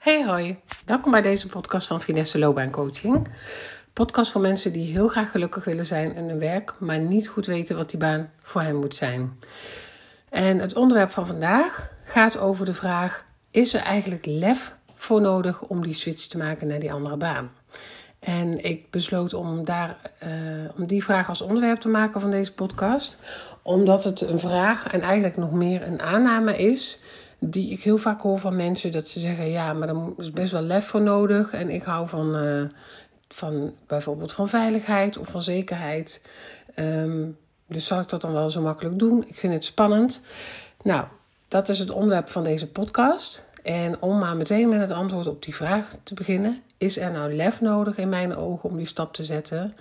Hey hoi, welkom bij deze podcast van Finesse Loopbaancoaching. Podcast voor mensen die heel graag gelukkig willen zijn in hun werk, maar niet goed weten wat die baan voor hen moet zijn. En het onderwerp van vandaag gaat over de vraag: is er eigenlijk lef voor nodig om die switch te maken naar die andere baan? En ik besloot om, daar, uh, om die vraag als onderwerp te maken van deze podcast, omdat het een vraag en eigenlijk nog meer een aanname is die ik heel vaak hoor van mensen dat ze zeggen: ja, maar er is best wel lef voor nodig. En ik hou van, uh, van bijvoorbeeld van veiligheid of van zekerheid. Um, dus zal ik dat dan wel zo makkelijk doen? Ik vind het spannend. Nou, dat is het onderwerp van deze podcast. En om maar meteen met het antwoord op die vraag te beginnen: is er nou lef nodig in mijn ogen om die stap te zetten?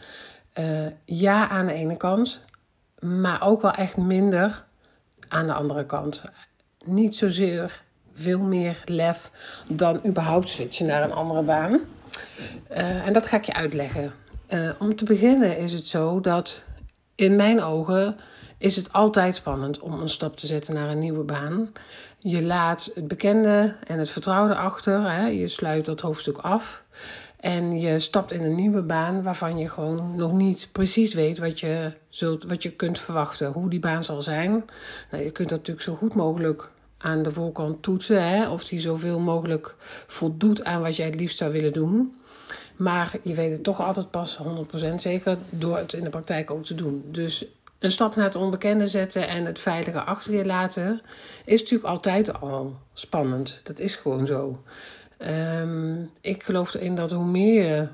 Uh, ja, aan de ene kant, maar ook wel echt minder aan de andere kant niet zozeer veel meer lef dan überhaupt switchen naar een andere baan. Uh, en dat ga ik je uitleggen. Uh, om te beginnen is het zo dat in mijn ogen is het altijd spannend om een stap te zetten naar een nieuwe baan. Je laat het bekende en het vertrouwde achter. Hè? Je sluit dat hoofdstuk af. En je stapt in een nieuwe baan waarvan je gewoon nog niet precies weet wat je, zult, wat je kunt verwachten. Hoe die baan zal zijn. Nou, je kunt dat natuurlijk zo goed mogelijk aan de voorkant toetsen. Hè, of die zoveel mogelijk voldoet aan wat jij het liefst zou willen doen. Maar je weet het toch altijd pas 100% zeker door het in de praktijk ook te doen. Dus een stap naar het onbekende zetten en het veilige achter je laten is natuurlijk altijd al spannend. Dat is gewoon zo. Um, ik geloof erin dat hoe meer je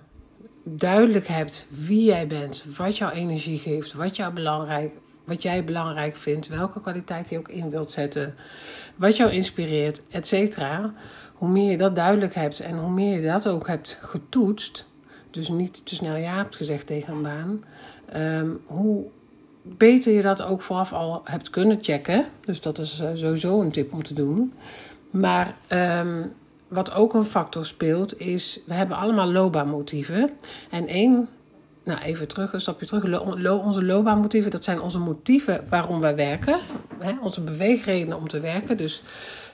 duidelijk hebt wie jij bent, wat jouw energie geeft, wat, jou belangrijk, wat jij belangrijk vindt, welke kwaliteit je ook in wilt zetten, wat jou inspireert, et cetera. Hoe meer je dat duidelijk hebt en hoe meer je dat ook hebt getoetst, dus niet te snel ja hebt gezegd tegen een baan, um, hoe beter je dat ook vooraf al hebt kunnen checken. Dus dat is eh, sowieso een tip om te doen. Maar um, wat ook een factor speelt, is we hebben allemaal loopbaanmotieven. En één, nou even terug, een stapje terug. Lo, onze loopbaanmotieven, dat zijn onze motieven waarom wij werken. Hè, onze beweegredenen om te werken. Dus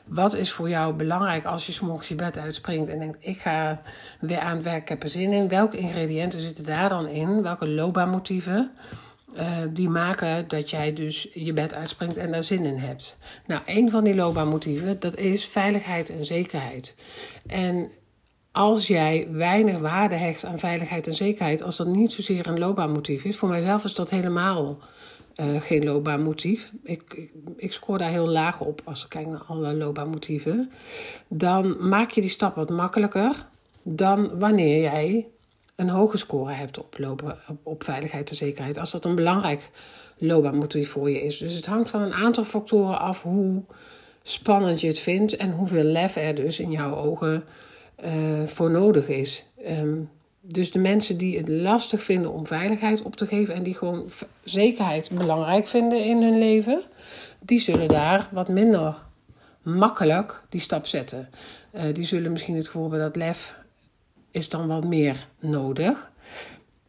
wat is voor jou belangrijk als je morgens je bed uitspringt en denkt: ik ga weer aan het werk, ik heb er zin in. Welke ingrediënten zitten daar dan in? Welke loopbaanmotieven? Uh, die maken dat jij dus je bed uitspringt en daar zin in hebt. Nou, een van die loopbaanmotieven, dat is veiligheid en zekerheid. En als jij weinig waarde hecht aan veiligheid en zekerheid, als dat niet zozeer een loopbaanmotief is, voor mijzelf is dat helemaal uh, geen loopbaanmotief. Ik, ik, ik scoor daar heel laag op als ik kijk naar alle loopbaanmotieven. Dan maak je die stap wat makkelijker dan wanneer jij een hoge score hebt op, lopen, op, veiligheid en zekerheid. Als dat een belangrijk loopbaanmotief voor je is. Dus het hangt van een aantal factoren af hoe spannend je het vindt en hoeveel lef er dus in jouw ogen uh, voor nodig is. Um, dus de mensen die het lastig vinden om veiligheid op te geven en die gewoon zekerheid belangrijk vinden in hun leven, die zullen daar wat minder makkelijk die stap zetten. Uh, die zullen misschien het gevoel hebben dat lef is dan wat meer nodig.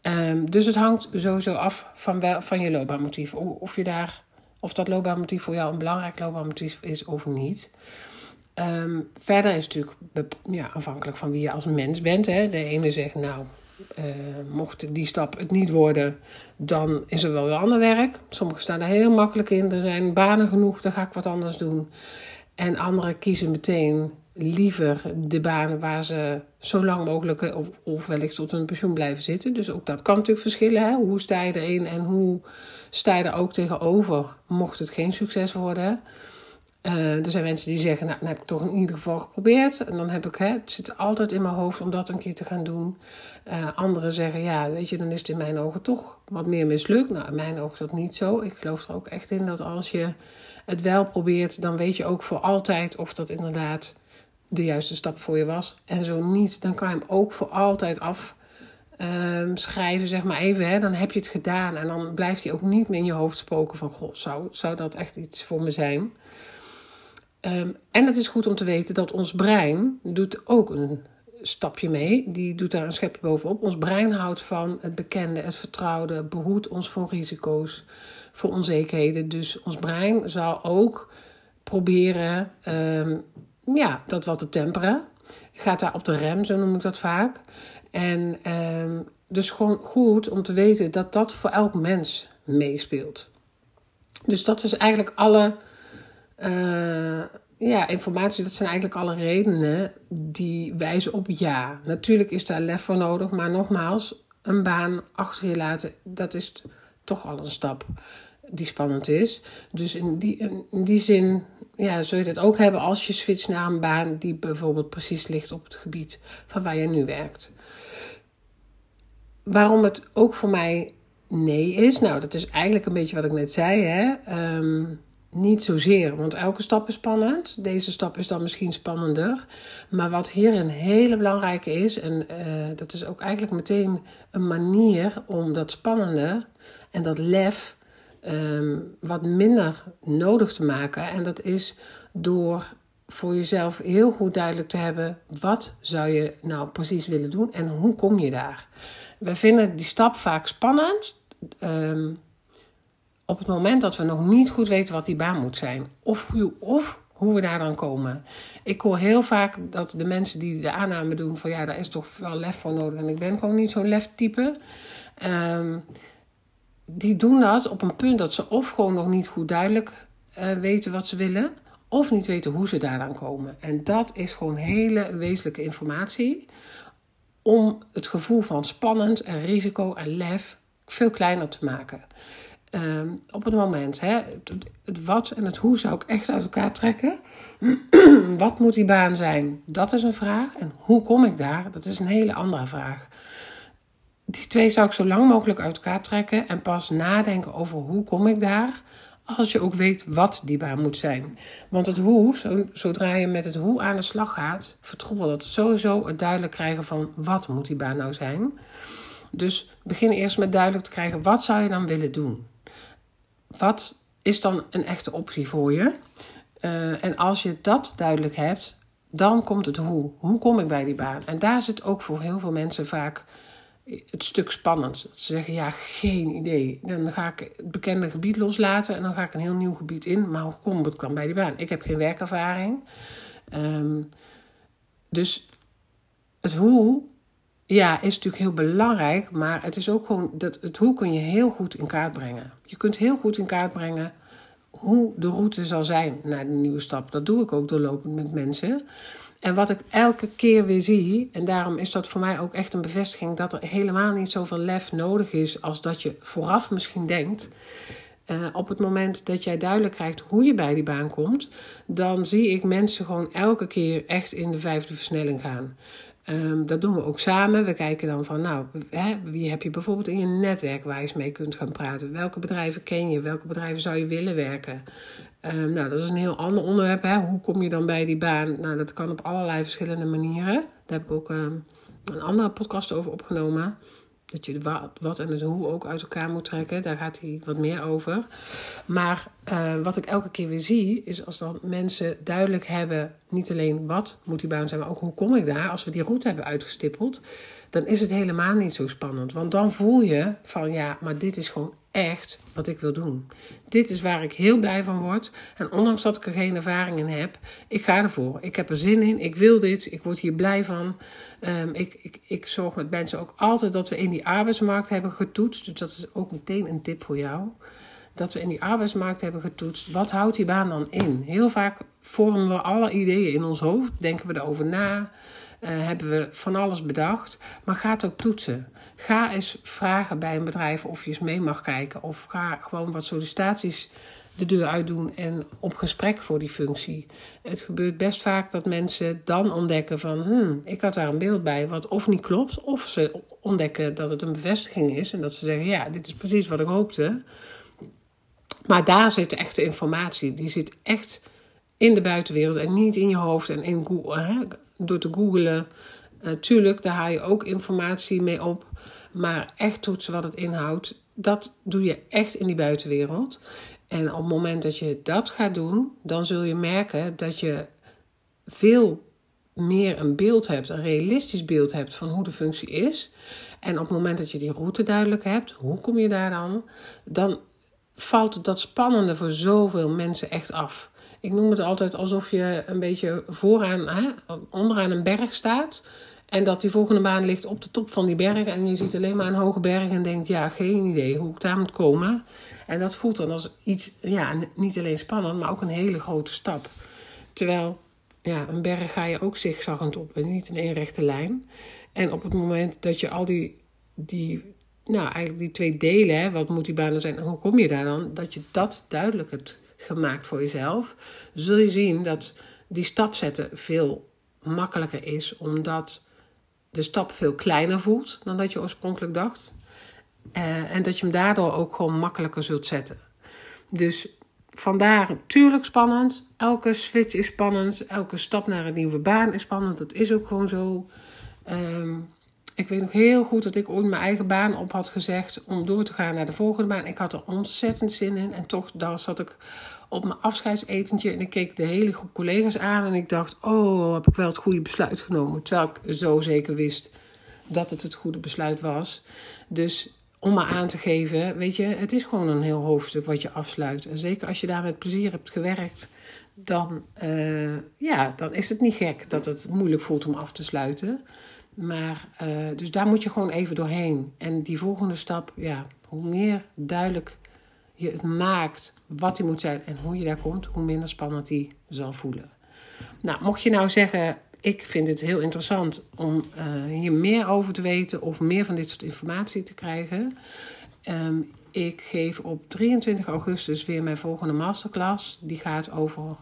Um, dus het hangt sowieso af van, van je loopbaanmotief. Of, je daar, of dat loopbaanmotief voor jou een belangrijk loopbaanmotief is of niet. Um, verder is het natuurlijk ja, afhankelijk van wie je als mens bent. Hè. De ene zegt, nou, uh, mocht die stap het niet worden, dan is er wel weer ander werk. Sommigen staan er heel makkelijk in. Er zijn banen genoeg, dan ga ik wat anders doen. En anderen kiezen meteen liever de banen waar ze zo lang mogelijk of, of wellicht tot hun pensioen blijven zitten. Dus ook dat kan natuurlijk verschillen. Hè? Hoe sta je erin en hoe sta je er ook tegenover, mocht het geen succes worden. Uh, er zijn mensen die zeggen, nou, dan heb ik toch in ieder geval geprobeerd. En dan heb ik, hè, het zit altijd in mijn hoofd om dat een keer te gaan doen. Uh, anderen zeggen, ja, weet je, dan is het in mijn ogen toch wat meer mislukt. Nou, in mijn ogen dat niet zo. Ik geloof er ook echt in dat als je het wel probeert, dan weet je ook voor altijd of dat inderdaad de juiste stap voor je was. En zo niet, dan kan je hem ook voor altijd afschrijven, ehm, zeg maar even. Hè, dan heb je het gedaan en dan blijft hij ook niet meer in je hoofd spoken van... Goh, zou, zou dat echt iets voor me zijn? Um, en het is goed om te weten dat ons brein doet ook een stapje mee. Die doet daar een schepje bovenop. Ons brein houdt van het bekende, het vertrouwde, behoedt ons voor risico's, voor onzekerheden. Dus ons brein zal ook proberen um, ja, dat wat te temperen. gaat daar op de rem, zo noem ik dat vaak. En ehm, dus gewoon goed om te weten dat dat voor elk mens meespeelt. Dus dat is eigenlijk alle uh, ja, informatie, dat zijn eigenlijk alle redenen die wijzen op ja. Natuurlijk is daar lef voor nodig, maar nogmaals, een baan achter je laten, dat is toch al een stap die spannend is. Dus in die, in die zin ja, zul je dat ook hebben als je switcht naar een baan die bijvoorbeeld precies ligt op het gebied van waar je nu werkt. Waarom het ook voor mij nee is, nou, dat is eigenlijk een beetje wat ik net zei. Hè? Ehm, niet zozeer, want elke stap is spannend. Deze stap is dan misschien spannender. Maar wat hier een hele belangrijke is, en uh, dat is ook eigenlijk meteen een manier om dat spannende en dat lef um, wat minder nodig te maken. En dat is door voor jezelf heel goed duidelijk te hebben: wat zou je nou precies willen doen en hoe kom je daar? We vinden die stap vaak spannend. Um, op het moment dat we nog niet goed weten wat die baan moet zijn. Of, hoe, of hoe we daar dan komen. Ik hoor heel vaak dat de mensen die de aanname doen van ja, daar is toch wel lef voor nodig. En ik ben gewoon niet zo'n leftype. Um, die doen dat op een punt dat ze of gewoon nog niet goed duidelijk uh, weten wat ze willen. Of niet weten hoe ze daaraan komen. En dat is gewoon hele wezenlijke informatie. Om het gevoel van spannend en risico en lef veel kleiner te maken. Um, op het moment. Hè, het, het, wat en het hoe zou ik echt uit elkaar trekken. wat moet die baan zijn? Dat is een vraag. En hoe kom ik daar? Dat is een hele andere vraag. Die twee zou ik zo lang mogelijk uit elkaar trekken en pas nadenken over hoe kom ik daar. Als je ook weet wat die baan moet zijn. Want het hoe, zodra je met het hoe aan de slag gaat, vertroebelt het sowieso het duidelijk krijgen van wat moet die baan nou zijn. Dus begin eerst met duidelijk te krijgen wat zou je dan willen doen wat is dan een echte optie voor je? Uh, en als je dat duidelijk hebt, dan komt het hoe. Hoe kom ik bij die baan? En daar zit ook voor heel veel mensen vaak het stuk spannend. Ze zeggen, ja, geen idee. Dan ga ik het bekende gebied loslaten en dan ga ik een heel nieuw gebied in. Maar hoe kom ik dan bij die baan? Ik heb geen werkervaring. Um, dus het hoe ja, is natuurlijk heel belangrijk, maar het is ook gewoon dat het hoe kun je heel goed in kaart brengen. Je kunt heel goed in kaart brengen hoe de route zal zijn naar de nieuwe stap. Dat doe ik ook doorlopend met mensen. En wat ik elke keer weer zie, en daarom is dat voor mij ook echt een bevestiging dat er helemaal niet zoveel lef nodig is als dat je vooraf misschien denkt. Uh, op het moment dat jij duidelijk krijgt hoe je bij die baan komt, dan zie ik mensen gewoon elke keer echt in de vijfde versnelling gaan. Um, dat doen we ook samen. We kijken dan van, nou, hè, wie heb je bijvoorbeeld in je netwerk waar je eens mee kunt gaan praten? Welke bedrijven ken je? Welke bedrijven zou je willen werken? Um, nou, dat is een heel ander onderwerp. Hè? Hoe kom je dan bij die baan? Nou, dat kan op allerlei verschillende manieren. Daar heb ik ook um, een andere podcast over opgenomen. Dat je wat, en het hoe ook uit elkaar moet trekken. Daar gaat hij wat meer over. Maar uh, wat ik elke keer weer zie, is als dan mensen duidelijk hebben, niet alleen wat moet die baan zijn, maar ook hoe kom ik daar. Als we die route hebben uitgestippeld, dan is het helemaal niet zo spannend. Want dan voel je van ja, maar dit is gewoon echt wat ik wil doen. Dit is waar ik heel blij van word. En ondanks dat ik er geen ervaring in heb, ik ga ervoor. Ik heb er zin in. Ik wil dit. Ik word hier blij van. Um, ik, ik, ik zorg met mensen ook altijd dat we in die arbeidsmarkt hebben getoetst. Dus dat is ook meteen een tip voor jou. Dat we in die arbeidsmarkt hebben getoetst. Wat houdt die baan dan in? Heel vaak vormen we alle ideeën in ons hoofd. Denken we erover na. Uh, hebben we van alles bedacht. Maar ga het ook toetsen. Ga eens vragen bij een bedrijf of je eens mee mag kijken. Of ga gewoon wat sollicitaties de deur uitdoen en op gesprek voor die functie. Het gebeurt best vaak dat mensen dan ontdekken van... Hmm, ik had daar een beeld bij wat of niet klopt... of ze ontdekken dat het een bevestiging is... en dat ze zeggen, ja, dit is precies wat ik hoopte. Maar daar zit de echte informatie. Die zit echt in de buitenwereld en niet in je hoofd en in Google, hè, door te googlen. Uh, tuurlijk, daar haal je ook informatie mee op. Maar echt toetsen wat het inhoudt, dat doe je echt in die buitenwereld. En op het moment dat je dat gaat doen, dan zul je merken dat je veel meer een beeld hebt, een realistisch beeld hebt van hoe de functie is. En op het moment dat je die route duidelijk hebt, hoe kom je daar dan? Dan valt dat spannende voor zoveel mensen echt af. Ik noem het altijd alsof je een beetje vooraan, hè, onderaan een berg staat. En dat die volgende baan ligt op de top van die berg. En je ziet alleen maar een hoge berg en denkt, ja, geen idee hoe ik daar moet komen. En dat voelt dan als iets, ja, niet alleen spannend, maar ook een hele grote stap. Terwijl, ja, een berg ga je ook zigzaggend op en niet in één rechte lijn. En op het moment dat je al die, die nou, eigenlijk die twee delen, hè, wat moet die baan zijn en hoe kom je daar dan, dat je dat duidelijk hebt gemaakt voor jezelf, zul je zien dat die stap zetten veel makkelijker is, omdat de stap veel kleiner voelt dan dat je oorspronkelijk dacht. Uh, en dat je hem daardoor ook gewoon makkelijker zult zetten. Dus vandaar, tuurlijk spannend. Elke switch is spannend. Elke stap naar een nieuwe baan is spannend. Dat is ook gewoon zo. Um, ik weet nog heel goed dat ik ooit mijn eigen baan op had gezegd om door te gaan naar de volgende baan. Ik had er ontzettend zin in. En toch daar zat ik op mijn afscheidsetentje en ik keek de hele groep collega's aan. En ik dacht, oh, heb ik wel het goede besluit genomen. Terwijl ik zo zeker wist dat het het goede besluit was. Dus om maar aan te geven, weet je, het is gewoon een heel hoofdstuk wat je afsluit. En zeker als je daar met plezier hebt gewerkt, dan, uh, ja, dan is het niet gek dat het moeilijk voelt om af te sluiten. Maar, uh, dus daar moet je gewoon even doorheen. En die volgende stap, ja, hoe meer duidelijk je het maakt wat die moet zijn en hoe je daar komt, hoe minder spannend die zal voelen. Nou, mocht je nou zeggen, ik vind het heel interessant om uh, hier meer over te weten of meer van dit soort informatie te krijgen. Um, ik geef op 23 augustus weer mijn volgende masterclass. Die gaat over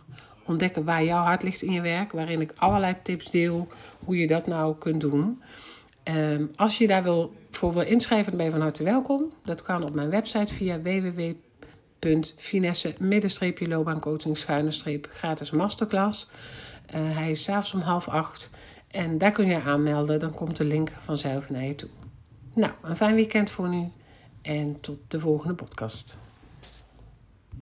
ontdekken waar jouw hart ligt in je werk. Waarin ik allerlei tips deel hoe je dat nou kunt doen. Um, als je daar wil, voor wil inschrijven, ben je van harte welkom. Dat kan op mijn website via www.finesse-loopbaancoaching gratis masterclass. Uh, hij is s'avonds om half acht. En daar kun je aanmelden. Dan komt de link vanzelf naar je toe. Nou, een fijn weekend voor nu. En tot de volgende podcast.